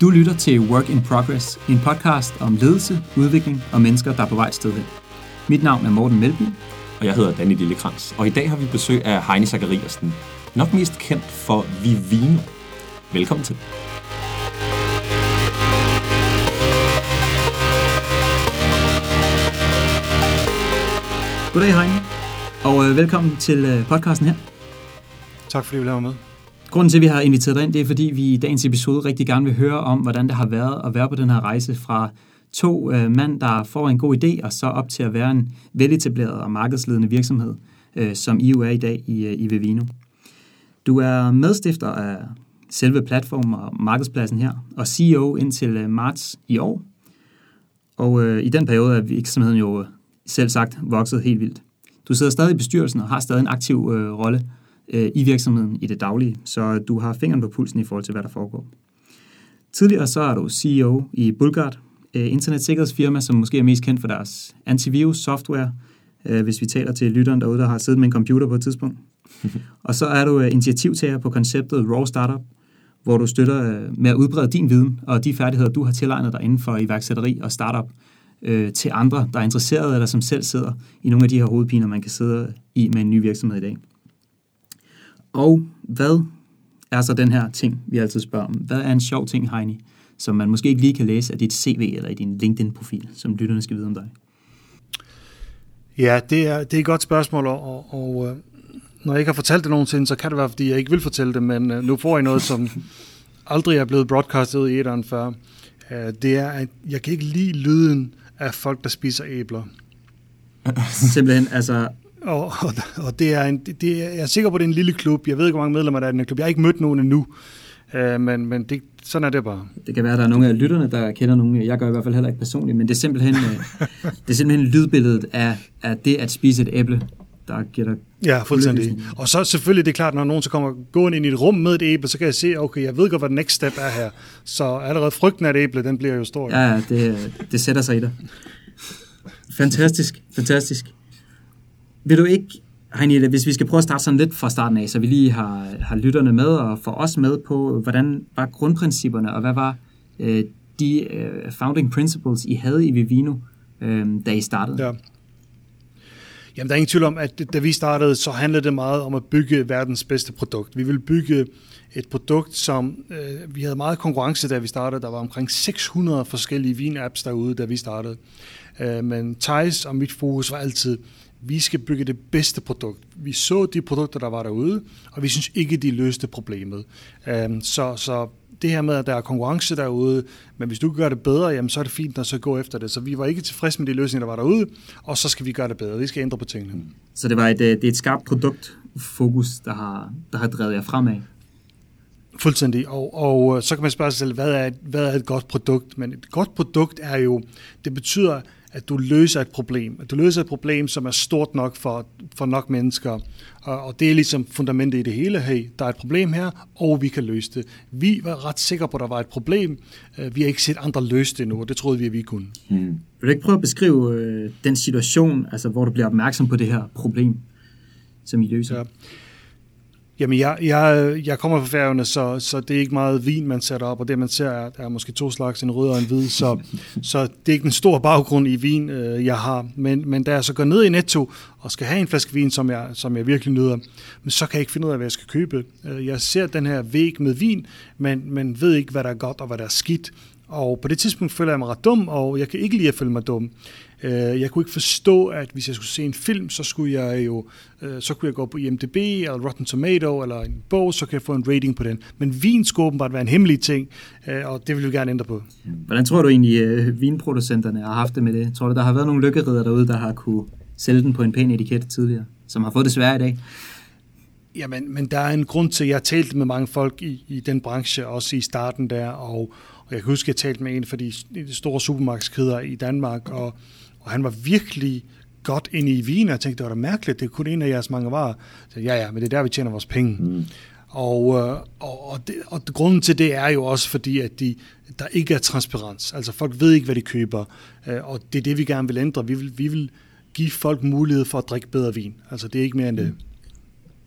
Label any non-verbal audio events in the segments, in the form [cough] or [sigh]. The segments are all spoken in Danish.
Du lytter til Work in Progress, en podcast om ledelse, udvikling og mennesker, der er på vej et sted hen. Mit navn er Morten Melby. Og jeg hedder Danny Lillekrans. Og i dag har vi besøg af Heini Zachariasen, nok mest kendt for Vivino. Velkommen til. Goddag Heini, og øh, velkommen til øh, podcasten her. Tak fordi du vil have med. Grunden til, at vi har inviteret dig ind, det er, fordi vi i dagens episode rigtig gerne vil høre om, hvordan det har været at være på den her rejse fra to øh, mand, der får en god idé, og så op til at være en veletableret og markedsledende virksomhed, øh, som I jo er i dag i, øh, i Vivino. Du er medstifter af selve platformen og markedspladsen her, og CEO indtil øh, marts i år. Og øh, i den periode er virksomheden jo øh, selv sagt vokset helt vildt. Du sidder stadig i bestyrelsen og har stadig en aktiv øh, rolle øh, i virksomheden i det daglige, så du har fingeren på pulsen i forhold til, hvad der foregår. Tidligere så er du CEO i Bulgard, øh, internetsikkerhedsfirma, som måske er mest kendt for deres antivirus software, øh, hvis vi taler til lytteren derude, der har siddet med en computer på et tidspunkt. [laughs] og så er du øh, initiativtager på konceptet Raw Startup, hvor du støtter øh, med at udbrede din viden og de færdigheder, du har tilegnet dig inden for iværksætteri og startup øh, til andre, der er interesserede eller som selv sidder i nogle af de her hovedpiner, man kan sidde i med en ny virksomhed i dag. Og hvad er så den her ting, vi altid spørger om? Hvad er en sjov ting, Heini, som man måske ikke lige kan læse af dit CV eller i din LinkedIn-profil, som lytterne skal vide om dig? Ja, det er, det er et godt spørgsmål, og, og, øh, når jeg ikke har fortalt det nogensinde, så kan det være, fordi jeg ikke vil fortælle det, men uh, nu får jeg noget, som [laughs] aldrig er blevet broadcastet i eteren før. Uh, det er, at jeg kan ikke lide lyden af folk, der spiser æbler. Simpelthen, altså... Og, og, og det er en, det er, jeg er sikker på, at det er en lille klub. Jeg ved ikke, hvor mange medlemmer der er i den klub. Jeg har ikke mødt nogen endnu. Uh, men, men det, sådan er det bare. Det kan være, at der er nogle af lytterne, der kender nogle. Jeg gør i hvert fald heller ikke personligt, men det er simpelthen, [laughs] det er simpelthen lydbilledet af, af det at spise et æble, der giver dig Ja, fuldstændig. Og så selvfølgelig, det er klart, når nogen så kommer gående ind i et rum med et æble, så kan jeg se, okay, jeg ved godt, hvad next step er her. Så allerede frygten af et æble, den bliver jo stor. Ja, det, det sætter sig i dig. Fantastisk, fantastisk. Vil du ikke, Heini, hvis vi skal prøve at starte sådan lidt fra starten af, så vi lige har, har lytterne med og får os med på, hvordan var grundprincipperne, og hvad var øh, de øh, founding principles, I havde i Vivino, øh, da I startede? Ja. Jamen, der er ingen tvivl om, at da vi startede, så handlede det meget om at bygge verdens bedste produkt. Vi ville bygge et produkt, som øh, vi havde meget konkurrence, da vi startede. Der var omkring 600 forskellige vin-apps derude, da vi startede. Øh, men Thijs og mit fokus var altid, vi skal bygge det bedste produkt. Vi så de produkter, der var derude, og vi synes ikke, de løste problemet. Øh, så, så det her med, at der er konkurrence derude, men hvis du kan gøre det bedre, jamen, så er det fint at så gå efter det. Så vi var ikke tilfredse med de løsninger, der var derude, og så skal vi gøre det bedre. Vi skal ændre på tingene. Så det var et, det er et skarpt produktfokus, der har, der har drevet jer fremad? Fuldstændig. Og, og så kan man spørge sig selv, hvad er, hvad er et godt produkt? Men et godt produkt er jo, det betyder, at du løser et problem. At du løser et problem, som er stort nok for, for nok mennesker. Og, og det er ligesom fundamentet i det hele. Hey, der er et problem her, og vi kan løse det. Vi var ret sikre på, at der var et problem. Vi har ikke set andre løse det endnu, og det troede vi, at vi kunne. Hmm. Vil du ikke prøve at beskrive øh, den situation, altså, hvor du bliver opmærksom på det her problem, som I løser? Ja. Jamen, jeg, jeg, jeg kommer fra færgerne, så, så det er ikke meget vin, man sætter op, og det, man ser, er, er måske to slags, en rød og en hvid, så, [laughs] så det er ikke en stor baggrund i vin, øh, jeg har. Men, men da jeg så går ned i Netto og skal have en flaske vin, som jeg, som jeg virkelig nyder, men så kan jeg ikke finde ud af, hvad jeg skal købe. Øh, jeg ser den her væg med vin, men, men ved ikke, hvad der er godt og hvad der er skidt. Og på det tidspunkt føler jeg mig ret dum, og jeg kan ikke lide at føle mig dum. Jeg kunne ikke forstå, at hvis jeg skulle se en film, så skulle jeg jo så kunne jeg gå på IMDb eller Rotten Tomato eller en bog, så kan jeg få en rating på den. Men vin skulle åbenbart være en hemmelig ting, og det vil vi gerne ændre på. Hvordan tror du egentlig, at vinproducenterne har haft det med det? Tror du, der har været nogle lykkeridder derude, der har kunne sælge den på en pæn etiket tidligere, som har fået det svært i dag? Jamen, men der er en grund til, at jeg har talt med mange folk i, i den branche, også i starten der, og, og jeg kan huske, at jeg talte med en for de, de store supermarkedskæder i Danmark, og, og han var virkelig godt ind i vin, og jeg tænkte, det var da mærkeligt, det er kun en af jeres mange varer. Så ja, ja, men det er der, vi tjener vores penge. Mm. Og, og, og, det, og grunden til det er jo også fordi, at de, der ikke er transparens. Altså folk ved ikke, hvad de køber, og det er det, vi gerne vil ændre. Vi vil, vi vil give folk mulighed for at drikke bedre vin. Altså det er ikke mere end det.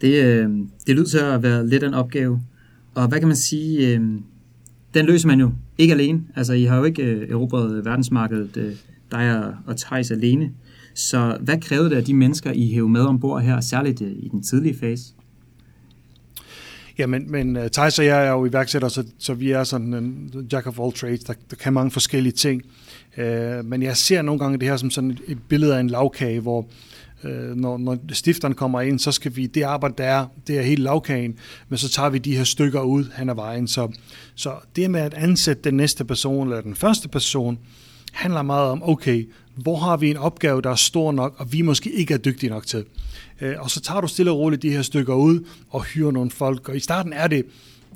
Det, øh, det lyder til at være lidt en opgave. Og hvad kan man sige, øh, den løser man jo ikke alene. Altså, I har jo ikke øh, erobret verdensmarkedet, øh, dig og, og Thijs alene. Så hvad krævede det af de mennesker, I hævde med ombord her, særligt øh, i den tidlige fase? Ja, men, øh, men Thijs og jeg er jo iværksætter, så, så vi er sådan en jack of all trades, der, der kan mange forskellige ting. Øh, men jeg ser nogle gange det her som sådan et, et billede af en lavkage, hvor øh, når, når stifteren kommer ind, så skal vi, det arbejde der er, det er helt lavkagen, men så tager vi de her stykker ud hen ad vejen. Så, så det med at ansætte den næste person, eller den første person, handler meget om, okay, hvor har vi en opgave, der er stor nok, og vi måske ikke er dygtige nok til. Øh, og så tager du stille og roligt de her stykker ud og hyrer nogle folk. Og i starten er det,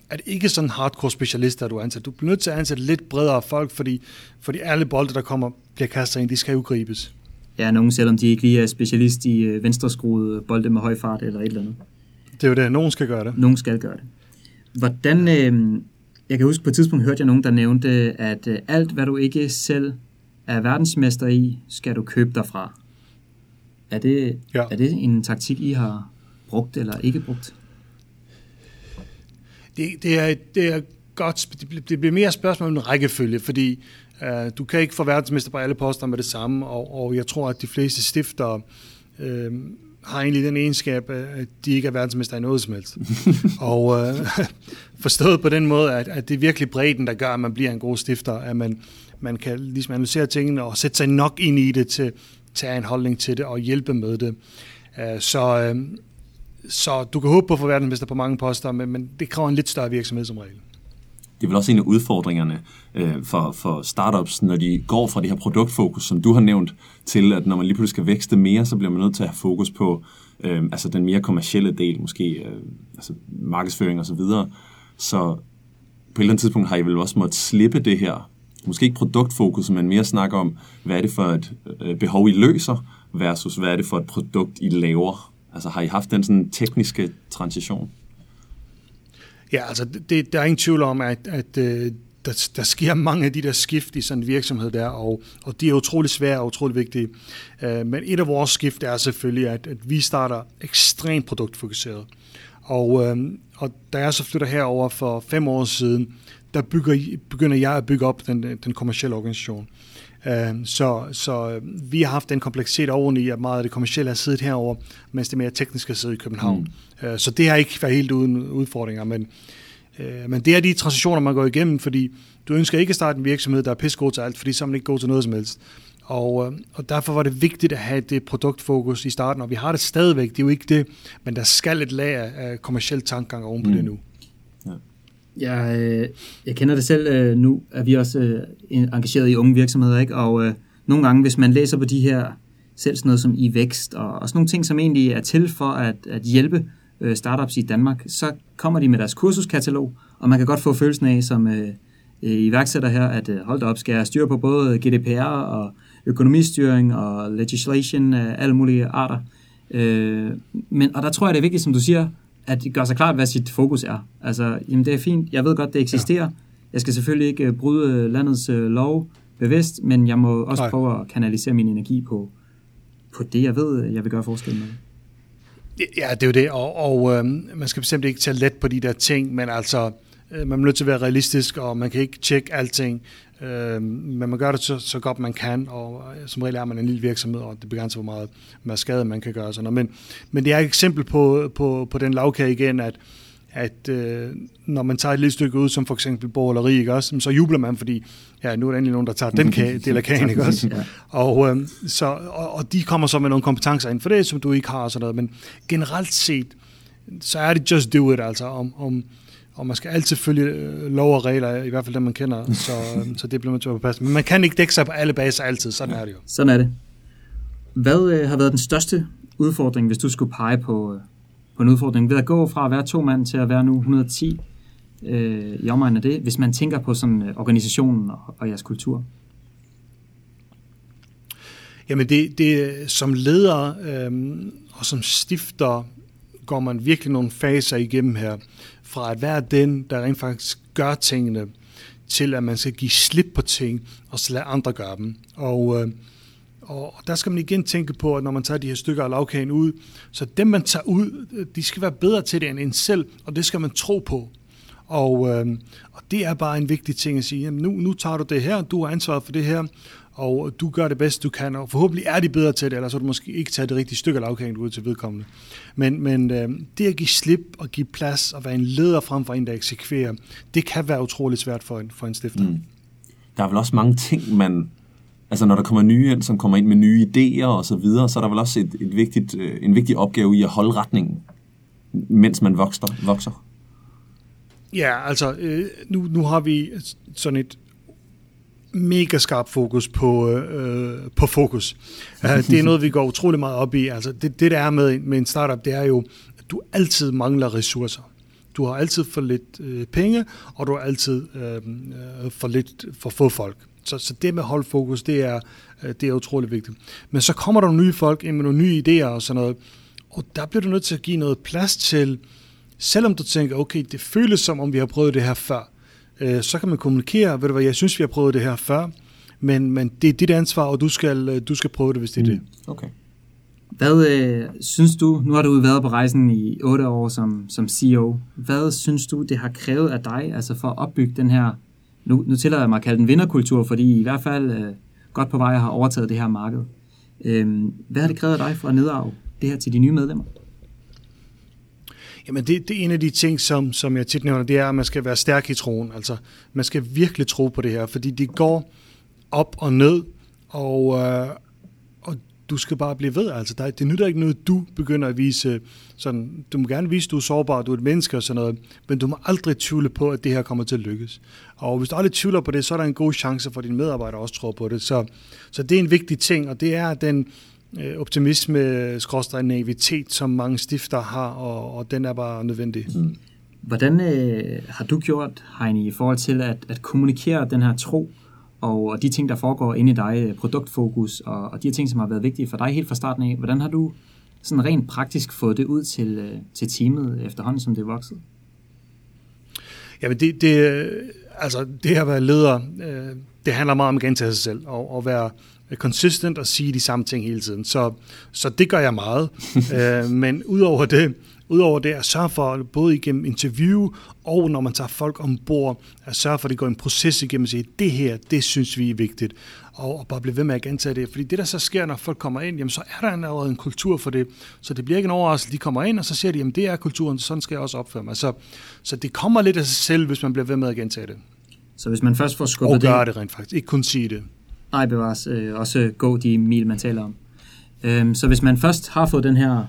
at ikke sådan hardcore specialister, du ansætter. Du bliver nødt til at ansætte lidt bredere folk, fordi, fordi alle bolde, der kommer, bliver kastet ind, de skal jo gribes. Ja, nogen selvom de ikke lige er specialist i øh, venstreskruede bolde med høj fart eller et eller andet. Det er jo det, nogen skal gøre det. Nogen skal gøre det. Hvordan, øh, jeg kan huske på et tidspunkt hørte jeg nogen, der nævnte, at øh, alt hvad du ikke selv er verdensmester i, skal du købe derfra. Er det, ja. er det en taktik, I har brugt eller ikke brugt? Det, det, er, det er godt. Det bliver mere spørgsmål om en rækkefølge, fordi du kan ikke få verdensmester på alle poster med det samme, og, og jeg tror, at de fleste stifter uh, har egentlig den egenskab, at de ikke er verdensmester i noget som helst. [laughs] og uh, forstået på den måde, at, at det er virkelig bredden, der gør, at man bliver en god stifter, at man, man kan ligesom analysere tingene og sætte sig nok ind i det til, tage en holdning til det og hjælpe med det. Øh, så, øh, så du kan håbe på at få verdensmester på mange poster, men, men det kræver en lidt større virksomhed som regel. Det er vel også en af udfordringerne øh, for, for startups, når de går fra det her produktfokus, som du har nævnt, til at når man lige pludselig skal vækste mere, så bliver man nødt til at have fokus på øh, altså den mere kommercielle del, måske øh, altså markedsføring osv. Så, videre. så på et eller andet tidspunkt har I vel også måttet slippe det her måske ikke produktfokus, men mere snakke om, hvad er det for et øh, behov, I løser, versus hvad er det for et produkt, I laver? Altså har I haft den sådan tekniske transition? Ja, altså det, der er ingen tvivl om, at, at øh, der, der sker mange af de der skift i sådan en virksomhed der, og, og de er utrolig svære og utrolig vigtige. Øh, men et af vores skift er selvfølgelig, at, at vi starter ekstremt produktfokuseret. Og, uh, og da jeg så flytter herover for fem år siden, der bygger, begynder jeg at bygge op den, den kommercielle organisation så, så vi har haft den kompleksitet oveni, at meget af det kommercielle har siddet herover, mens det mere tekniske sidder i København. Mm. Uh, så det har ikke været helt uden udfordringer, men, uh, men det er de transitioner, man går igennem, fordi du ønsker ikke at starte en virksomhed, der er pissegod til alt, fordi så er man ikke god til noget som helst. Og, og derfor var det vigtigt at have det produktfokus i starten, og vi har det stadigvæk, det er jo ikke det, men der skal et lag af kommersiel tankegang oven på mm. det nu. Jeg, øh, jeg kender det selv. Øh, nu at vi også øh, engageret i unge virksomheder, ikke? og øh, nogle gange, hvis man læser på de her, selv sådan noget som i vækst, og, og sådan nogle ting, som egentlig er til for at, at hjælpe øh, startups i Danmark, så kommer de med deres kursuskatalog, og man kan godt få følelsen af, som øh, øh iværksætter her, at øh, hold da op, skal jeg styre på både GDPR og økonomistyring og legislation af alle mulige arter. Øh, men, og der tror jeg, det er vigtigt, som du siger, at det gør sig klart, hvad sit fokus er. Altså, jamen det er fint, jeg ved godt, det eksisterer. Ja. Jeg skal selvfølgelig ikke øh, bryde landets øh, lov bevidst, men jeg må også Nej. prøve at kanalisere min energi på, på det, jeg ved, jeg vil gøre forskel med. Ja, det er jo det, og, og øh, man skal bestemt ikke tage let på de der ting, men altså, øh, man er nødt til at være realistisk, og man kan ikke tjekke alting. Øh, men man gør det så, så godt man kan, og øh, som regel er man en lille virksomhed, og det begrænser, hvor meget, meget skade man kan gøre. Sådan. Men, men det er et eksempel på, på, på den lavkage igen, at, at øh, når man tager et lille stykke ud, som for eksempel borgerleri, ikke også, så jubler man, fordi ja, nu er der endelig nogen, der tager den [laughs] kage, del af kagen, ikke også? ja. og, øh, så, og, og de kommer så med nogle kompetencer ind for det, som du ikke har, og sådan noget. men generelt set, så er det just do it, altså om, om og man skal altid følge øh, lov og regler, i hvert fald dem, man kender, [laughs] så, øh, så det bliver man at passe. Men man kan ikke dække sig på alle baser altid, sådan er det jo. Sådan er det. Hvad øh, har været den største udfordring, hvis du skulle pege på, øh, på en udfordring, ved at gå fra at være to mand til at være nu 110 øh, i omegnen af det, hvis man tænker på sådan øh, organisationen og, og jeres kultur? Jamen det, det som leder øh, og som stifter går man virkelig nogle faser igennem her fra at være den, der rent faktisk gør tingene, til at man skal give slip på ting, og så lade andre gøre dem. Og, øh, og der skal man igen tænke på, at når man tager de her stykker af lavkagen ud, så dem man tager ud, de skal være bedre til det end en selv, og det skal man tro på. Og, øh, og det er bare en vigtig ting at sige, jamen nu, nu tager du det her, du har ansvaret for det her, og du gør det bedst, du kan, og forhåbentlig er de bedre til det, ellers har du måske ikke taget det rigtige stykke lavkagen ud til vedkommende. Men, men øh, det at give slip og give plads og være en leder frem for en, der eksekverer, det kan være utroligt svært for en, for en stifter. Mm. Der er vel også mange ting, man... Altså når der kommer nye ind, som kommer ind med nye idéer og så videre, så er der vel også et, et vigtigt, øh, en vigtig opgave i at holde retningen, mens man vokser. vokser. Ja, altså øh, nu, nu har vi sådan et mega skarp fokus på, øh, på fokus. Uh, [laughs] det er noget, vi går utrolig meget op i. Altså, det, det, der er med, med en startup, det er jo, at du altid mangler ressourcer. Du har altid for lidt øh, penge, og du har altid øh, for lidt for få folk. Så, så det med at holde fokus, det er, øh, det er utrolig vigtigt. Men så kommer der nye folk ind med nogle nye idéer og sådan noget, og der bliver du nødt til at give noget plads til, selvom du tænker, okay, det føles som om vi har prøvet det her før, øh, så kan man kommunikere, ved du hvad, jeg synes, vi har prøvet det her før, men, men det er dit ansvar, og du skal, øh, du skal prøve det, hvis det er mm. det. Okay. Hvad øh, synes du, nu har du været på rejsen i otte år som, som CEO, hvad synes du, det har krævet af dig, altså for at opbygge den her, nu, nu tillader jeg mig at kalde den vinderkultur, fordi I i hvert fald øh, godt på vej har overtaget det her marked. Øh, hvad har det krævet af dig for at nedarve det her til de nye medlemmer? Jamen det, det er en af de ting, som, som jeg tit nævner, det er, at man skal være stærk i troen. Altså, man skal virkelig tro på det her, fordi det går op og ned, og, øh, og du skal bare blive ved. Altså, der, det nytter ikke noget, du begynder at vise sådan, du må gerne vise, at du er sårbar, du er et menneske og sådan noget, men du må aldrig tvivle på, at det her kommer til at lykkes. Og hvis du aldrig tvivler på det, så er der en god chance for, at dine medarbejdere også tror på det. Så, så det er en vigtig ting, og det er den, Øh, optimisme, skråstrej naivitet, som mange stifter har, og, og den er bare nødvendig. Mm. Hvordan øh, har du gjort, Heini, i forhold til at, at kommunikere den her tro, og, og de ting, der foregår inde i dig, øh, produktfokus, og, og de ting, som har været vigtige for dig helt fra starten af, hvordan har du sådan rent praktisk fået det ud til, øh, til teamet efterhånden, som det er vokset? Jamen det, det, altså det at være leder, det handler meget om at gentage sig selv, og, og være consistent og sige de samme ting hele tiden. Så, så det gør jeg meget. [laughs] øh, men udover det, udover det at sørge for, både igennem interview og når man tager folk ombord, at sørge for, at det går en proces igennem og sige, det her, det synes vi er vigtigt. Og, og bare blive ved med at gentage det. Fordi det, der så sker, når folk kommer ind, jamen, så er der allerede en kultur for det. Så det bliver ikke en overraskelse, de kommer ind, og så siger de, jamen det er kulturen, sådan skal jeg også opføre mig. Så, så det kommer lidt af sig selv, hvis man bliver ved med at gentage det. Så hvis man først får skubbet det... Og gør det rent faktisk, ikke kun sige det. Nej, bevares. Øh, også gå de mil, man taler om. Øh, så hvis man først har fået den her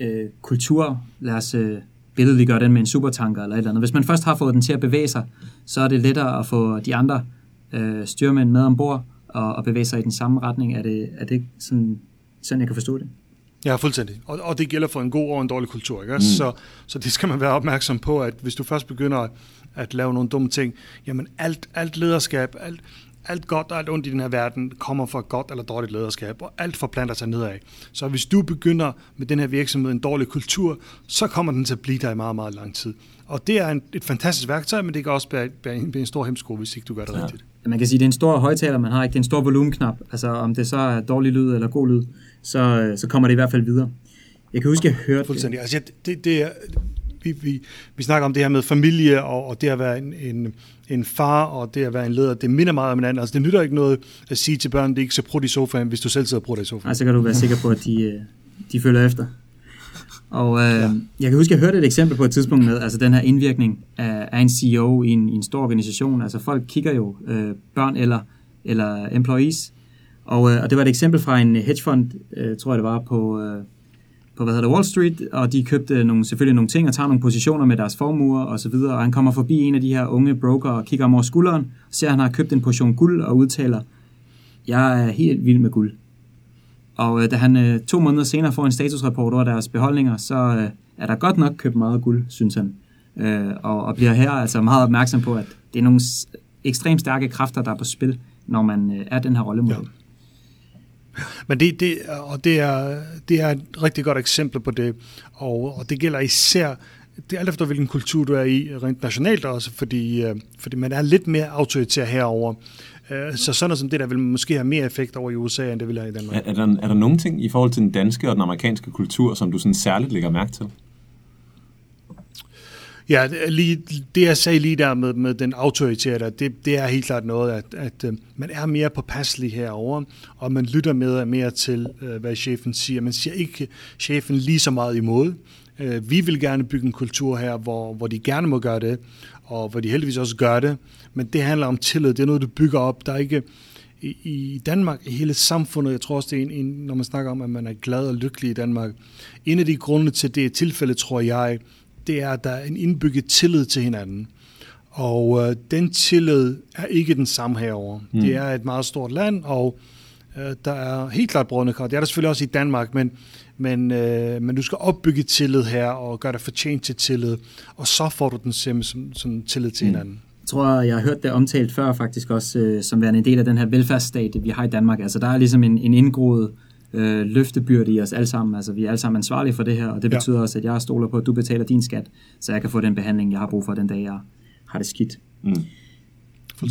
øh, kultur, lad os øh, billedliggøre den med en supertanker eller et eller andet. Hvis man først har fået den til at bevæge sig, så er det lettere at få de andre øh, styrmænd med ombord og, og bevæge sig i den samme retning. Er det, er det sådan, sådan, jeg kan forstå det? Ja, fuldstændig. Og, og det gælder for en god og en dårlig kultur. Ikke? Mm. Så, så det skal man være opmærksom på, at hvis du først begynder at, at lave nogle dumme ting, jamen alt, alt lederskab, alt, alt godt og alt ondt i den her verden kommer fra godt eller dårligt lederskab, og alt forplanter sig nedad. Så hvis du begynder med den her virksomhed en dårlig kultur, så kommer den til at blive der i meget, meget lang tid. Og det er en, et fantastisk værktøj, men det kan også være, være, en, en stor hemsko, hvis ikke du gør det ja. rigtigt. Man kan sige, at det er en stor højtaler, man har ikke. Det er en stor volumenknap. Altså om det så er dårlig lyd eller god lyd, så, så kommer det i hvert fald videre. Jeg kan huske, at jeg hørte... Fuldstændig. Altså, det, det er, vi, vi, vi snakker om det her med familie, og, og det at være en, en, en far, og det at være en leder, det minder meget om hinanden. Altså, det nytter ikke noget at sige til børn, at de ikke skal prøve i sofaen, hvis du selv sidder og prøver i sofaen. Nej, så kan du være sikker på, at de, øh, de følger efter. Og øh, ja. jeg kan huske, at jeg hørte et eksempel på et tidspunkt med altså den her indvirkning af, af en CEO i en, i en stor organisation. Altså folk kigger jo øh, børn eller, eller employees. Og, øh, og det var et eksempel fra en hedgefond, øh, tror jeg det var, på, øh, på hvad hedder det, Wall Street, og de købte nogle, selvfølgelig nogle ting og tager nogle positioner med deres formuer og så videre, og han kommer forbi en af de her unge broker og kigger om over skulderen, og ser, at han har købt en portion guld og udtaler, jeg er helt vild med guld. Og øh, da han øh, to måneder senere får en statusrapport over deres beholdninger, så øh, er der godt nok købt meget guld, synes han. Øh, og, og bliver her altså meget opmærksom på, at det er nogle ekstremt stærke kræfter, der er på spil, når man øh, er den her rollemodel. Ja. Men det, det, og det, er, det er et rigtig godt eksempel på det, og, og det gælder især, det er alt efter hvilken kultur du er i, rent nationalt også, fordi, øh, fordi man er lidt mere autoritær herover. Øh, så sådan noget som det der vil måske have mere effekt over i USA, end det vil have i Danmark. Er, er, der, er der nogle ting i forhold til den danske og den amerikanske kultur, som du sådan særligt lægger mærke til? Ja, lige, det jeg sagde lige der med, med den autoritet, det, det er helt klart noget, at, at øh, man er mere påpasselig herover og man lytter mere, mere til, øh, hvad chefen siger. Man siger ikke chefen lige så meget imod. Øh, vi vil gerne bygge en kultur her, hvor, hvor de gerne må gøre det, og hvor de heldigvis også gør det, men det handler om tillid. Det er noget, du bygger op. Der er ikke i, i Danmark, i hele samfundet, jeg tror også, det er en, en, når man snakker om, at man er glad og lykkelig i Danmark. En af de grunde til det tilfælde, tror jeg, det er, at der er en indbygget tillid til hinanden. Og øh, den tillid er ikke den samme herover. Mm. Det er et meget stort land, og øh, der er helt klart brødende kart. Det er der selvfølgelig også i Danmark, men, men, øh, men du skal opbygge tillid her, og gøre dig fortjent til tillid, og så får du den simpelthen som tillid til mm. hinanden. Jeg tror, jeg har hørt det omtalt før faktisk også, øh, som værende en del af den her velfærdsstat, vi har i Danmark. Altså der er ligesom en, en indgroet øh, løftebyrde i os alle sammen. Altså, vi er alle sammen ansvarlige for det her, og det ja. betyder også, at jeg stoler på, at du betaler din skat, så jeg kan få den behandling, jeg har brug for den dag, jeg har det skidt. Mm.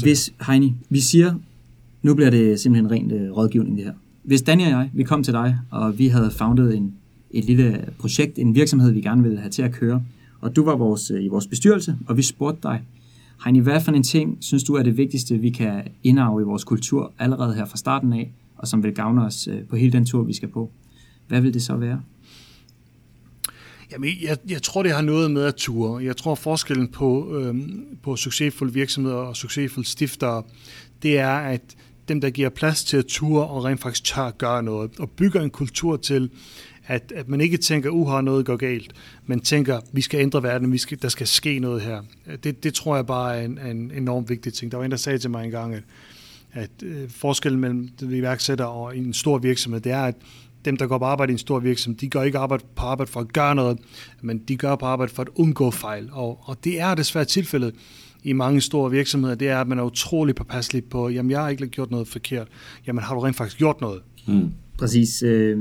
Hvis, Heini, vi siger, nu bliver det simpelthen rent øh, rådgivning det her. Hvis Danny og jeg, vi kom til dig, og vi havde foundet en, et lille projekt, en virksomhed, vi gerne ville have til at køre, og du var vores, øh, i vores bestyrelse, og vi spurgte dig, Heini, hvad for en ting synes du er det vigtigste, vi kan indarve i vores kultur allerede her fra starten af, og som vil gavne os øh, på hele den tur, vi skal på. Hvad vil det så være? Jamen, jeg, jeg tror, det har noget med at ture. Jeg tror, forskellen på, øhm, på succesfulde virksomheder og succesfulde stiftere, det er, at dem, der giver plads til at ture og rent faktisk tør at gøre noget, og bygger en kultur til, at, at man ikke tænker, uha, noget går galt, men tænker, vi skal ændre verden, vi skal, der skal ske noget her. Det, det tror jeg bare er en, en enormt vigtig ting. Der var en, der sagde til mig engang, at at øh, forskellen mellem iværksætter og en stor virksomhed, det er, at dem, der går på arbejde i en stor virksomhed, de går ikke arbejde på arbejde for at gøre noget, men de gør på arbejde for at undgå fejl. Og, og det er desværre tilfældet i mange store virksomheder, det er, at man er utrolig påpasselig på, jamen jeg har ikke gjort noget forkert. Jamen har du rent faktisk gjort noget? Mm. Præcis. Øh,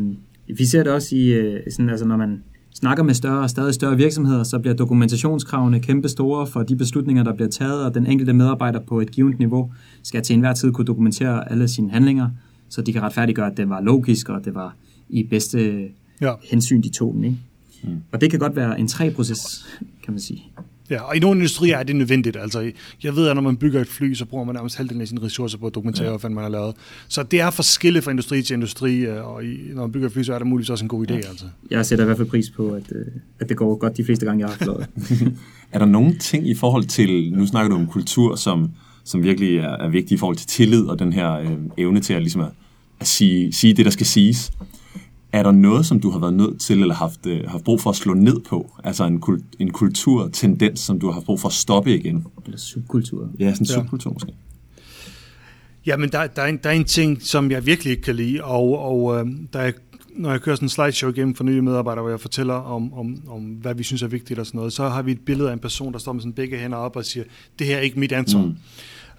vi ser det også i, øh, sådan, altså når man snakker med større og stadig større virksomheder, så bliver dokumentationskravene kæmpe store for de beslutninger, der bliver taget, og den enkelte medarbejder på et givet niveau skal til enhver tid kunne dokumentere alle sine handlinger, så de kan retfærdiggøre, at det var logisk, og det var i bedste ja. hensyn, de tog den. Ikke? Mm. Og det kan godt være en træproces, kan man sige. Ja, og i nogle industrier er det nødvendigt. Altså, jeg ved, at når man bygger et fly, så bruger man nærmest halvdelen af sine ressourcer på at dokumentere, ja. hvad man har lavet. Så det er forskelligt fra industri til industri, øh, og når man bygger et fly, så er det muligvis også en god idé. Ja. Altså. Jeg sætter i hvert fald pris på, at, øh, at det går godt de fleste gange, jeg har flået. [laughs] er der nogle ting i forhold til, nu snakker du om kultur, som, som virkelig er, er vigtig i forhold til tillid og den her øh, evne til at, ligesom at, at sige, sige det, der skal siges. Er der noget, som du har været nødt til, eller haft, øh, haft brug for at slå ned på? Altså en, kult, en kulturtendens, som du har haft brug for at stoppe igen? Eller subkultur. Ja, sådan en ja. subkultur måske. Jamen, der, der, er en, der er en ting, som jeg virkelig ikke kan lide, og, og øh, der er, når jeg kører sådan en slideshow igennem for nye medarbejdere, hvor jeg fortæller om, om, om, hvad vi synes er vigtigt og sådan noget, så har vi et billede af en person, der står med sådan begge hænder op og siger, det her er ikke mit ansvar. Mm.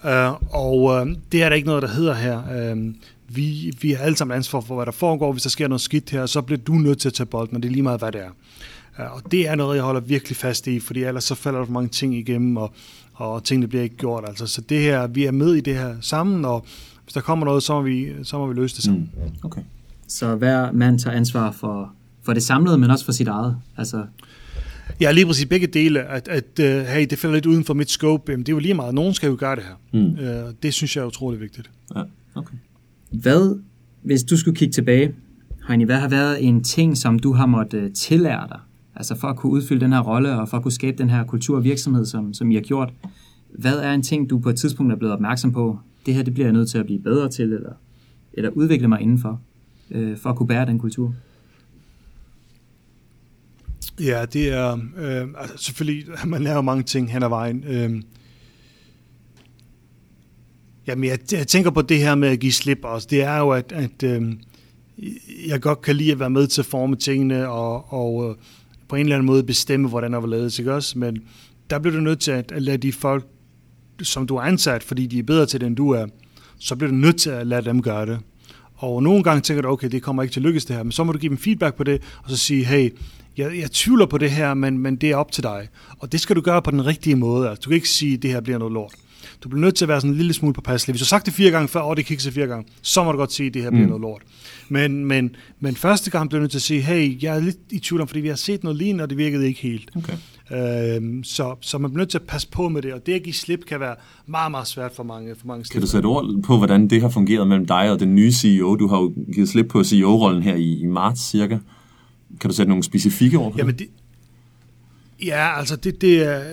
Uh, og uh, det er der ikke noget, der hedder her. Uh, vi, vi har alle sammen ansvar for, hvad der foregår. Hvis der sker noget skidt her, så bliver du nødt til at tage bolden, og det er lige meget, hvad det er. Og det er noget, jeg holder virkelig fast i, fordi ellers så falder der for mange ting igennem, og, og tingene bliver ikke gjort. Altså. Så det her, vi er med i det her sammen, og hvis der kommer noget, så må vi, så må vi løse det sammen. Mm. Okay. Så hver mand tager ansvar for, for det samlede, men også for sit eget. Altså... Ja, lige præcis begge dele, at, at uh, hey, det falder lidt uden for mit scope. Jamen, det er jo lige meget. Nogen skal jo gøre det her. Mm. Uh, det synes jeg er utrolig vigtigt. Ja, okay. Hvad, hvis du skulle kigge tilbage, Heini, hvad har været en ting, som du har måttet øh, tillære dig? Altså for at kunne udfylde den her rolle, og for at kunne skabe den her kultur og virksomhed, som, som I har gjort. Hvad er en ting, du på et tidspunkt er blevet opmærksom på? Det her, det bliver jeg nødt til at blive bedre til, eller, eller udvikle mig indenfor, øh, for at kunne bære den kultur? Ja, det er øh, altså selvfølgelig, man lærer mange ting hen ad vejen. Øh, Jamen, jeg, jeg tænker på det her med at give slip også. Det er jo, at, at øh, jeg godt kan lide at være med til at forme tingene og, og øh, på en eller anden måde bestemme, hvordan der var lavet, ikke også? Men der bliver du nødt til at, at lade de folk, som du er ansat, fordi de er bedre til det, end du er, så bliver du nødt til at lade dem gøre det. Og nogle gange tænker du, okay, det kommer ikke til at lykkes det her, men så må du give dem feedback på det, og så sige, hey, jeg, jeg tvivler på det her, men, men det er op til dig. Og det skal du gøre på den rigtige måde. Altså, du kan ikke sige, at det her bliver noget lort. Du bliver nødt til at være sådan en lille smule påpasselig. Hvis du har sagt det fire gange før, og det kikser fire gange, så må du godt sige, at det her bliver mm. noget lort. Men, men, men første gang bliver du nødt til at sige, hey, jeg er lidt i tvivl om, fordi vi har set noget lignende, og det virkede ikke helt. Okay. Øhm, så, så man bliver nødt til at passe på med det, og det at give slip kan være meget, meget svært for mange, for mange Kan du sætte ord på, hvordan det har fungeret mellem dig og den nye CEO? Du har jo givet slip på CEO-rollen her i, i marts cirka. Kan du sætte nogle specifikke ord på Jamen det? Ja, altså det, det er...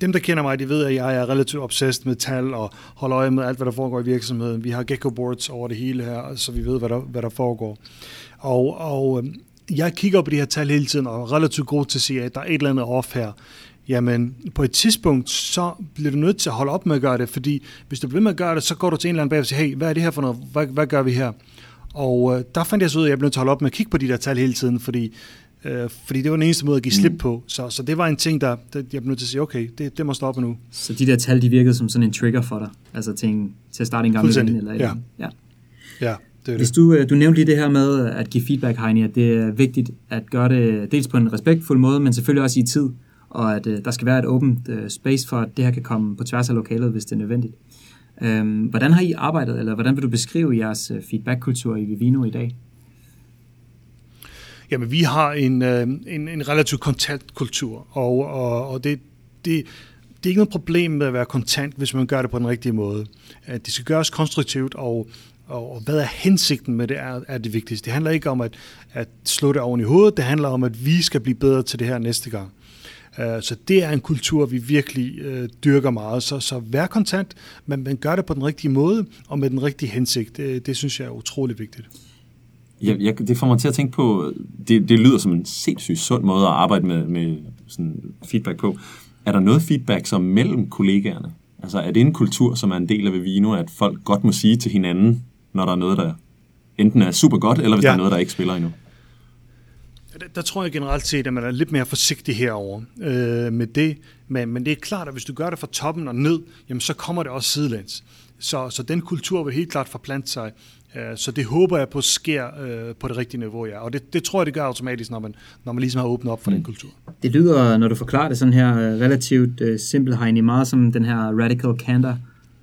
Dem, der kender mig, de ved, at jeg er relativt obsessed med tal og holder øje med alt, hvad der foregår i virksomheden. Vi har gecko boards over det hele her, så vi ved, hvad der, hvad der foregår. Og, og øhm, jeg kigger på de her tal hele tiden, og er relativt god til at sige, at der er et eller andet off her. Jamen, på et tidspunkt, så bliver du nødt til at holde op med at gøre det, fordi hvis du bliver med at gøre det, så går du til en eller anden bag og siger, hey, hvad er det her for noget? Hvad, hvad gør vi her? Og øh, der fandt jeg så ud af, at jeg blev nødt til at holde op med at kigge på de der tal hele tiden, fordi, øh, fordi det var den eneste måde at give slip mm. på. Så, så det var en ting, der, der jeg blev nødt til at sige, okay, det, det må stoppe nu. Så de der tal, de virkede som sådan en trigger for dig? Altså til, en, til at starte en gammel ven? Eller ja. ja. ja. Det Hvis du, øh, du nævnte lige det her med at give feedback, Heini, at det er vigtigt at gøre det dels på en respektfuld måde, men selvfølgelig også i tid, og at uh, der skal være et åbent uh, space for, at det her kan komme på tværs af lokalet, hvis det er nødvendigt. Um, hvordan har I arbejdet, eller hvordan vil du beskrive jeres feedback-kultur i Vivino i dag? Jamen, vi har en, øh, en, en relativt kontant kultur, og, og, og det, det, det er ikke noget problem med at være kontant, hvis man gør det på den rigtige måde. Øh, det skal gøres konstruktivt, og, og hvad er hensigten med det, er, er det vigtigste. Det handler ikke om at, at slå det oven i hovedet, det handler om, at vi skal blive bedre til det her næste gang. Øh, så det er en kultur, vi virkelig øh, dyrker meget. Så, så vær kontant, men, men gør det på den rigtige måde og med den rigtige hensigt. Det, det synes jeg er utrolig vigtigt. Ja, jeg, det får mig til at tænke på, det, det lyder som en sindssygt sund måde at arbejde med, med sådan feedback på. Er der noget feedback som mellem kollegaerne? Altså er det en kultur, som er en del af Vivino, at folk godt må sige til hinanden, når der er noget, der enten er super godt, eller hvis ja. der er noget, der ikke spiller endnu? Der, der tror jeg generelt set, at man er lidt mere forsigtig herover øh, med det. Men, men det er klart, at hvis du gør det fra toppen og ned, jamen så kommer det også sidelæns. Så, så den kultur vil helt klart forplante sig. Øh, så det håber jeg på sker øh, på det rigtige niveau, ja. Og det, det tror jeg, det gør automatisk, når man, når man ligesom har åbnet op for mm. den kultur. Det lyder, når du forklarer det sådan her øh, relativt uh, simpelt, Heini, meget som den her radical candor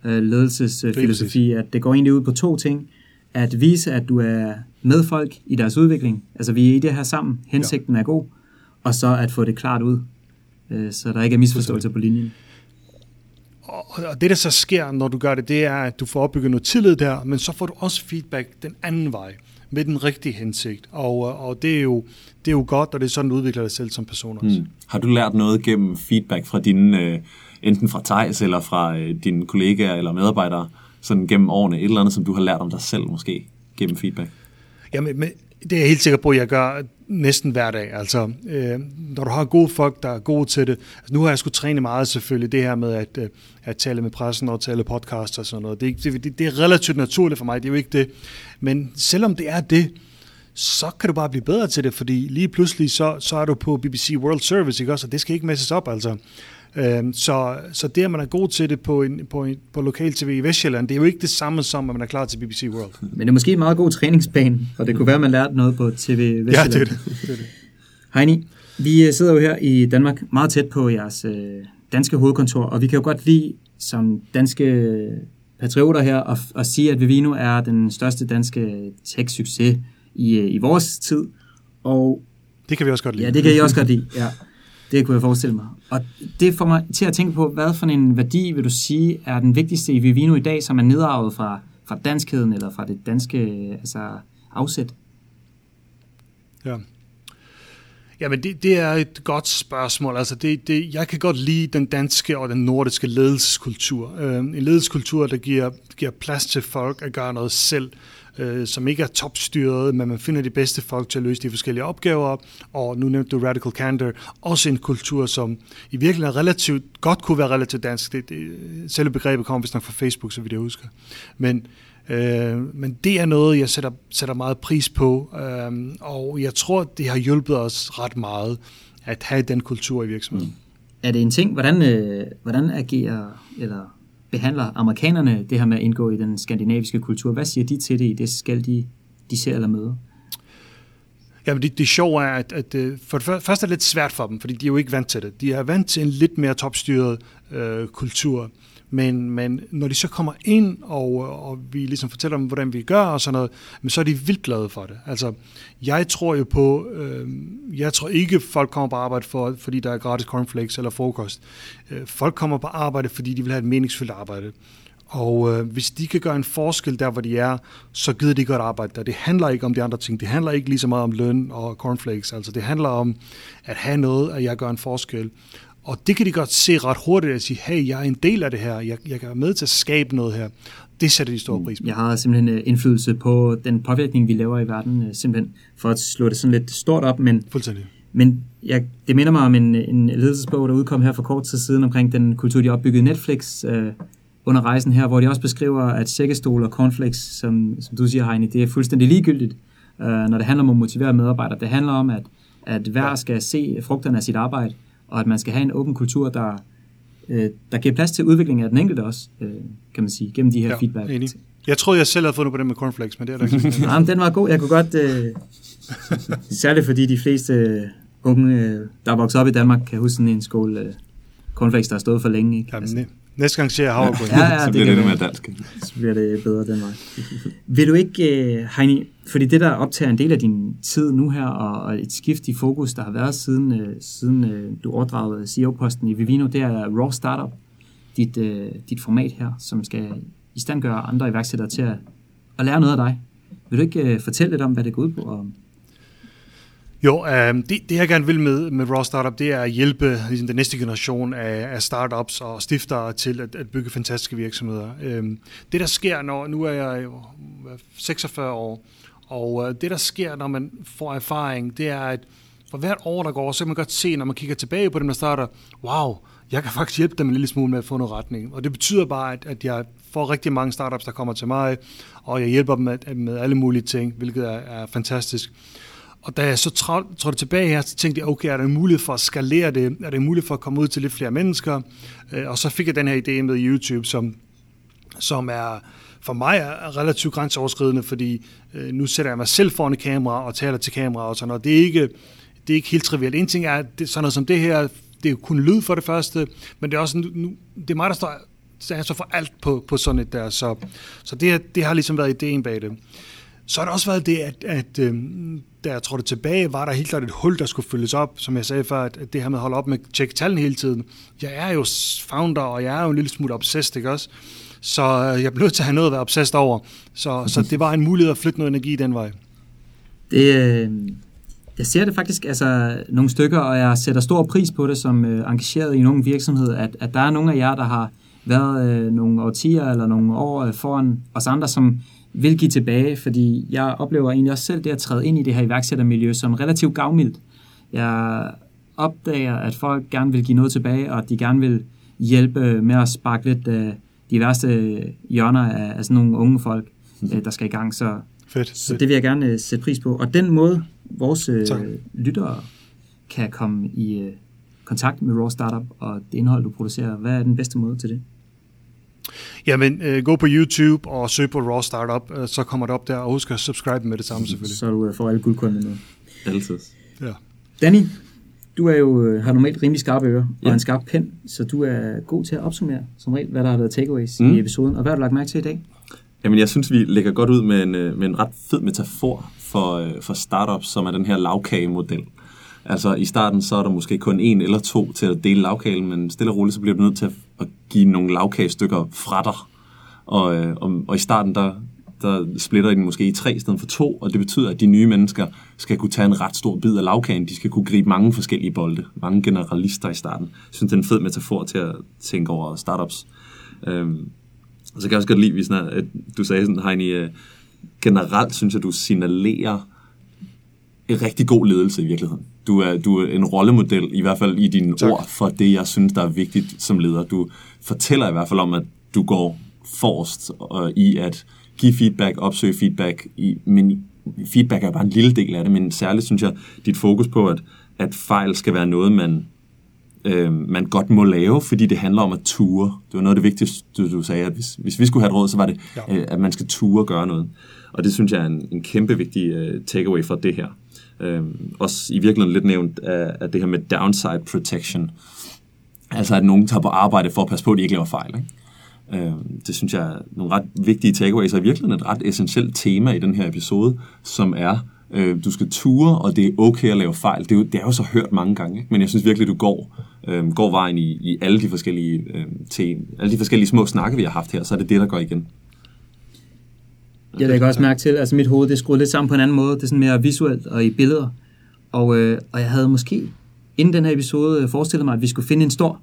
uh, ledelsesfilosofi, at det går egentlig ud på to ting. At vise, at du er med folk i deres udvikling. Altså, vi er i det her sammen. Hensigten ja. er god. Og så at få det klart ud, uh, så der ikke er misforståelser på linjen. Og det, der så sker, når du gør det, det er, at du får opbygget noget tillid der, men så får du også feedback den anden vej, med den rigtige hensigt. Og, og det, er jo, det er jo godt, og det er sådan, du udvikler dig selv som person også. Mm. Har du lært noget gennem feedback fra dine, øh, enten fra Thijs eller fra øh, dine kollegaer eller medarbejdere, sådan gennem årene, et eller andet, som du har lært om dig selv måske, gennem feedback? Jamen, men det er jeg helt sikker på, at jeg gør næsten hver dag. Altså, øh, når du har gode folk, der er gode til det. Altså, nu har jeg skulle træne meget selvfølgelig, det her med at, øh, at tale med pressen og tale podcast og sådan noget. Det, det, det er relativt naturligt for mig, det er jo ikke det. Men selvom det er det, så kan du bare blive bedre til det, fordi lige pludselig så, så er du på BBC World Service, ikke også? Og det skal ikke messes op, altså. Øhm, så, så det, at man er god til det på, en, på, en, på lokal tv i Vestjylland, det er jo ikke det samme som, at man er klar til BBC World. Men det er måske en meget god træningsbane, og det kunne være, at man lærte noget på tv Vestjylland. Ja, det er det. det, er det. Heini, vi sidder jo her i Danmark meget tæt på jeres øh, danske hovedkontor, og vi kan jo godt lide som danske patrioter her at, at sige, at Vivino er den største danske tech-succes i, øh, i vores tid. Og det kan vi også godt lide. Ja, det kan I også godt lide, ja. Det kunne jeg forestille mig. Og det får mig til at tænke på, hvad for en værdi vil du sige er den vigtigste i Vivino i dag, som er nedarvet fra, fra danskheden eller fra det danske altså, afsæt? Ja. Jamen, det, det er et godt spørgsmål. Altså, det, det, jeg kan godt lide den danske og den nordiske ledelseskultur. Øh, en ledelseskultur, der giver, giver plads til folk at gøre noget selv øh, som ikke er topstyret, men man finder de bedste folk til at løse de forskellige opgaver, og nu nævnte du Radical Candor, også en kultur, som i virkeligheden er relativt, godt kunne være relativt dansk. Det, det, selve begrebet kommer vist nok fra Facebook, så vidt jeg husker. Men, øh, men det er noget, jeg sætter, sætter meget pris på, øh, og jeg tror, det har hjulpet os ret meget at have den kultur i virksomheden. Mm. Er det en ting, hvordan, øh, hvordan agerer, eller behandler amerikanerne det her med at indgå i den skandinaviske kultur? Hvad siger de til det i det skal, de, de ser eller møder? Jamen det, det sjove er, at, at øh, for det første er det lidt svært for dem, fordi de er jo ikke vant til det. De er vant til en lidt mere topstyret øh, kultur. Men, men når de så kommer ind, og, og vi ligesom fortæller dem, hvordan vi gør og sådan noget, men så er de vildt glade for det. Altså, jeg tror jo på, øh, jeg tror ikke, folk kommer på arbejde, for, fordi der er gratis cornflakes eller frokost. Øh, folk kommer på arbejde, fordi de vil have et meningsfyldt arbejde. Og øh, hvis de kan gøre en forskel der, hvor de er, så gider de godt arbejde der. Det handler ikke om de andre ting. Det handler ikke lige så meget om løn og cornflakes. Altså, det handler om at have noget, at jeg gør en forskel. Og det kan de godt se ret hurtigt at sige, hey, jeg er en del af det her. Jeg, jeg kan være med til at skabe noget her. Det sætter de stor pris på. Jeg har simpelthen øh, indflydelse på den påvirkning, vi laver i verden, øh, simpelthen for at slå det sådan lidt stort op. Men, Fuldstændig. men jeg, det minder mig om en, en ledelsesbog, der udkom her for kort tid siden omkring den kultur, de opbyggede Netflix øh, under rejsen her, hvor de også beskriver, at sækkestol og cornflakes, som, som du siger, Heine, det er fuldstændig ligegyldigt, øh, når det handler om at motivere medarbejdere. Det handler om, at, at hver skal se frugterne af sit arbejde, og at man skal have en åben kultur, der, øh, der giver plads til udvikling af den enkelte også, øh, kan man sige, gennem de her Ja, feedback. enig. Jeg troede, jeg selv havde fundet på det med cornflakes, men det er der ikke. [laughs] Nej, men den var god. Jeg kunne godt... Øh, særligt fordi de fleste øh, unge, øh, der er vokset op i Danmark, kan huske sådan en skål øh, cornflakes, der har stået for længe. Ikke? Jamen, næ- næste gang ser jeg havregryn. Ja, ja, så det bliver kan det lidt mere dansk. så bliver det bedre den vej. Vil du ikke, øh, Heini, fordi det der optager en del af din tid nu her, og, et skift i fokus, der har været siden, øh, siden øh, du overdragede CEO-posten i Vivino, det er Raw Startup, dit, dit format her, som skal i stand gøre andre iværksættere til at, at lære noget af dig. Vil du ikke fortælle lidt om, hvad det går ud på? Og, jo, øh, det, det jeg gerne vil med, med Raw Startup, det er at hjælpe ligesom, den næste generation af, af startups og stiftere til at, at bygge fantastiske virksomheder. Øh, det der sker, når nu er jeg jo 46 år, og øh, det der sker, når man får erfaring, det er, at for hvert år, der går, så kan man godt se, når man kigger tilbage på dem, der starter, wow, jeg kan faktisk hjælpe dem en lille smule med at få noget retning. Og det betyder bare, at, at jeg får rigtig mange startups, der kommer til mig, og jeg hjælper dem med, med alle mulige ting, hvilket er, er fantastisk. Og da jeg så trådte tilbage her, så tænkte jeg, okay, er der en mulighed for at skalere det? Er der en mulighed for at komme ud til lidt flere mennesker? Øh, og så fik jeg den her idé med YouTube, som, som er for mig er relativt grænseoverskridende, fordi øh, nu sætter jeg mig selv foran et kamera og taler til kamera og sådan noget. Det er ikke, det er ikke helt trivielt. En ting er, at det, sådan noget som det her, det er jo kun lyd for det første, men det er også nu, nu det er mig, der står så jeg så for alt på, på sådan et der. Så, så det, det har ligesom været ideen bag det. Så har der også været det, at, at øh, da jeg trådte tilbage, var der helt klart et hul, der skulle fyldes op. Som jeg sagde før, at, det her med at holde op med at tjekke tallene hele tiden. Jeg er jo founder, og jeg er jo en lille smule obsessed, ikke også? Så øh, jeg blev nødt til at have noget at være obsessed over. Så, så det var en mulighed at flytte noget energi den vej. Det, øh, jeg ser det faktisk altså, nogle stykker, og jeg sætter stor pris på det som øh, engageret i nogle virksomhed, at, at der er nogle af jer, der har været øh, nogle årtier eller nogle år øh, foran os andre, som vil give tilbage, fordi jeg oplever egentlig også selv det at træde ind i det her iværksættermiljø som relativt gavmildt. Jeg opdager, at folk gerne vil give noget tilbage, og at de gerne vil hjælpe med at sparke lidt øh, de værste hjørner af, af sådan nogle unge folk, øh, der skal i gang. Så Fedt. så det vil jeg gerne øh, sætte pris på. Og den måde, vores øh, Tak. lyttere kan komme i øh, kontakt med Raw Startup og det indhold, du producerer, hvad er den bedste måde til det? Jamen, øh, gå på YouTube og søg på Raw Startup, øh, så kommer det op der, og husk at subscribe med det samme selvfølgelig. Så du øh, får alle guldkornene med. Altid. Ja. Danny, du er jo, øh, har normalt rimelig skarpe ører og Ja. en skarp pen, så du er god til at opsummere som regel, hvad der har været takeaways Mm. i episoden. Og hvad har du lagt mærke til i dag? Jamen, jeg synes, vi lægger godt ud med en, øh, med en ret fed metafor for, for startups, som er den her lavkagemodel. Altså, i starten så er der måske kun en eller to til at dele lavkagen, men stille og roligt, så bliver du nødt til at give nogle lavkagestykker fra dig. Og, øh, og, og i starten, der, der splitter I den måske i tre i stedet for to, og det betyder, at de nye mennesker skal kunne tage en ret stor bid af lavkagen. De skal kunne gribe mange forskellige bolde, mange generalister i starten. Jeg synes, det er en fed metafor til at tænke over startups. Øhm, og så kan jeg også godt lide, hvis at du sagde sådan, Heini, øh, generelt synes jeg, du signalerer rigtig god ledelse i virkeligheden. Du er, du er en rollemodel, i hvert fald i dine Tak. ord, for det, jeg synes, der er vigtigt som leder. Du fortæller i hvert fald om, at du går forrest øh, i at give feedback, opsøge feedback, i, men feedback er bare en lille del af det, men særligt synes jeg, dit fokus på, at, at fejl skal være noget, man, øh, man godt må lave, fordi det handler om at ture. Det var noget af det vigtigste, du, du sagde, at hvis, hvis vi skulle have et råd, så var det, Ja. øh, at man skal ture gøre noget. Og det synes jeg er en, en kæmpe vigtig øh, takeaway fra det her øh, også i virkeligheden lidt nævnt af, af det her med downside protection. Altså at nogen tager på arbejde for at passe på, at de ikke laver fejl. Ikke? Øh, det synes jeg er nogle ret vigtige takeaways, og i virkeligheden et ret essentielt tema i den her episode, som er, øh, du skal ture, og det er okay at lave fejl. Det er jo, det er jo så hørt mange gange, ikke? men jeg synes virkelig, du går, øh, går vejen i, i alle de forskellige øh, te, alle de forskellige små snakke, vi har haft her, så er det det, der går igen. Jeg lægger også mærke til, at altså mit hoved det skruet lidt sammen på en anden måde. Det er sådan mere visuelt og i billeder. Og, øh, og jeg havde måske inden den her episode øh, forestillet mig, at vi skulle finde en stor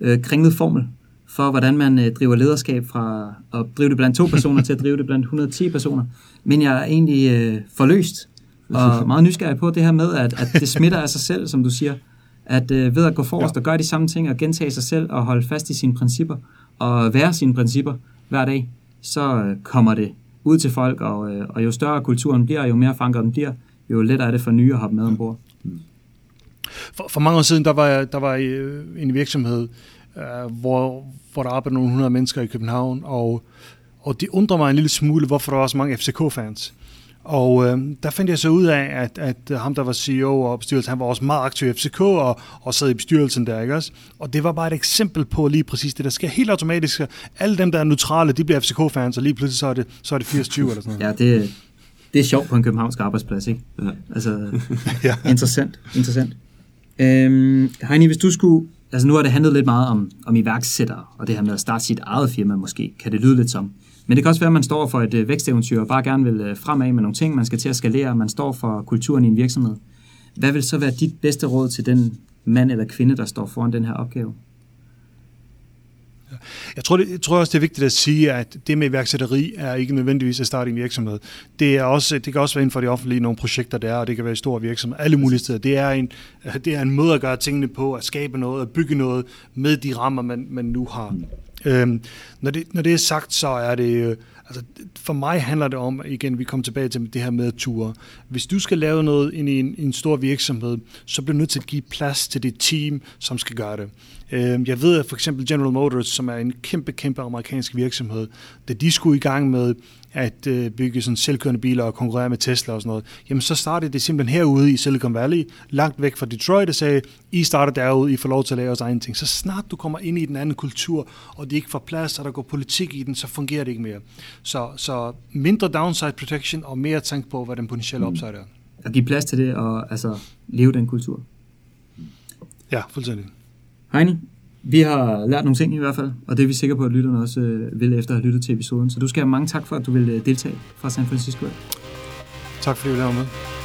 øh, kringlet formel for, hvordan man øh, driver lederskab fra at drive det blandt to personer til at drive det blandt 110 personer. Men jeg er egentlig øh, forløst og [laughs] meget nysgerrig på det her med, at, at det smitter af sig selv, som du siger. At øh, ved at gå forrest ja. og gøre de samme ting og gentage sig selv og holde fast i sine principper og være sine principper hver dag, så øh, kommer det ud til folk, og, øh, og jo større kulturen bliver, jo mere forankret den bliver, jo lettere er det for nye at hoppe med ombord. For, for mange år siden, der var jeg, der var øh, en virksomhed, øh, hvor, hvor der arbejdede nogle hundrede mennesker i København, og, og det undrer mig en lille smule, hvorfor der var så mange FCK-fans. Og øh, der fandt jeg så ud af, at, at ham, der var CEO og bestyrelse, han var også meget aktiv i FCK og, og sad i bestyrelsen der, ikke også? Og det var bare et eksempel på lige præcis det, der sker helt automatisk. Alle dem, der er neutrale, de bliver FCK-fans, og lige pludselig så er det, så er det 80-20 eller sådan noget. Ja, det, det er sjovt på en københavnsk arbejdsplads, ikke? Ja. Altså, [laughs] ja. interessant, interessant. Øhm, Heini, hvis du skulle, altså nu har det handlet lidt meget om, om iværksættere, og det her med at starte sit eget firma måske, kan det lyde lidt som. Men det kan også være, at man står for et øh, væksteventyr og bare gerne vil øh, fremad med nogle ting, man skal til at skalere, man står for kulturen i en virksomhed. Hvad vil så være dit bedste råd til den mand eller kvinde, der står foran den her opgave? Jeg tror, det, jeg tror også, det er vigtigt at sige, at det med iværksætteri er ikke nødvendigvis at starte en virksomhed. Det, er også, det kan også være inden for de offentlige nogle projekter, der er, og det kan være i store virksomheder, alle mulige steder. Det er, en, det er en måde at gøre tingene på, at skabe noget, at bygge noget med de rammer, man, man nu har. Øhm, når, det, når det er sagt, så er det... Øh, altså, for mig handler det om, igen, vi kommer tilbage til det her med ture. Hvis du skal lave noget ind i en, en stor virksomhed, så bliver du nødt til at give plads til det team, som skal gøre det. Øhm, jeg ved at for eksempel General Motors, som er en kæmpe, kæmpe amerikansk virksomhed, da de skulle i gang med at øh, bygge sådan selvkørende biler og konkurrere med Tesla og sådan noget, jamen så startede det simpelthen herude i Silicon Valley, langt væk fra Detroit, og sagde, I starter derude, I får lov til at lave jeres egen ting. Så snart du kommer ind i den anden kultur, og det ikke får plads, og der går politik i den, så fungerer det ikke mere. Så, så mindre downside protection, og mere tænk på, hvad den potentielle mm. upside er. At give plads til det, og altså leve den kultur. Ja, fuldstændig. Heini, vi har lært nogle ting i hvert fald, og det er vi sikre på, at lytterne også øh, vil efter at have lyttet til episoden. Så du skal have mange tak for, at du vil øh, deltage fra San Francisco. Tak fordi du lavede med.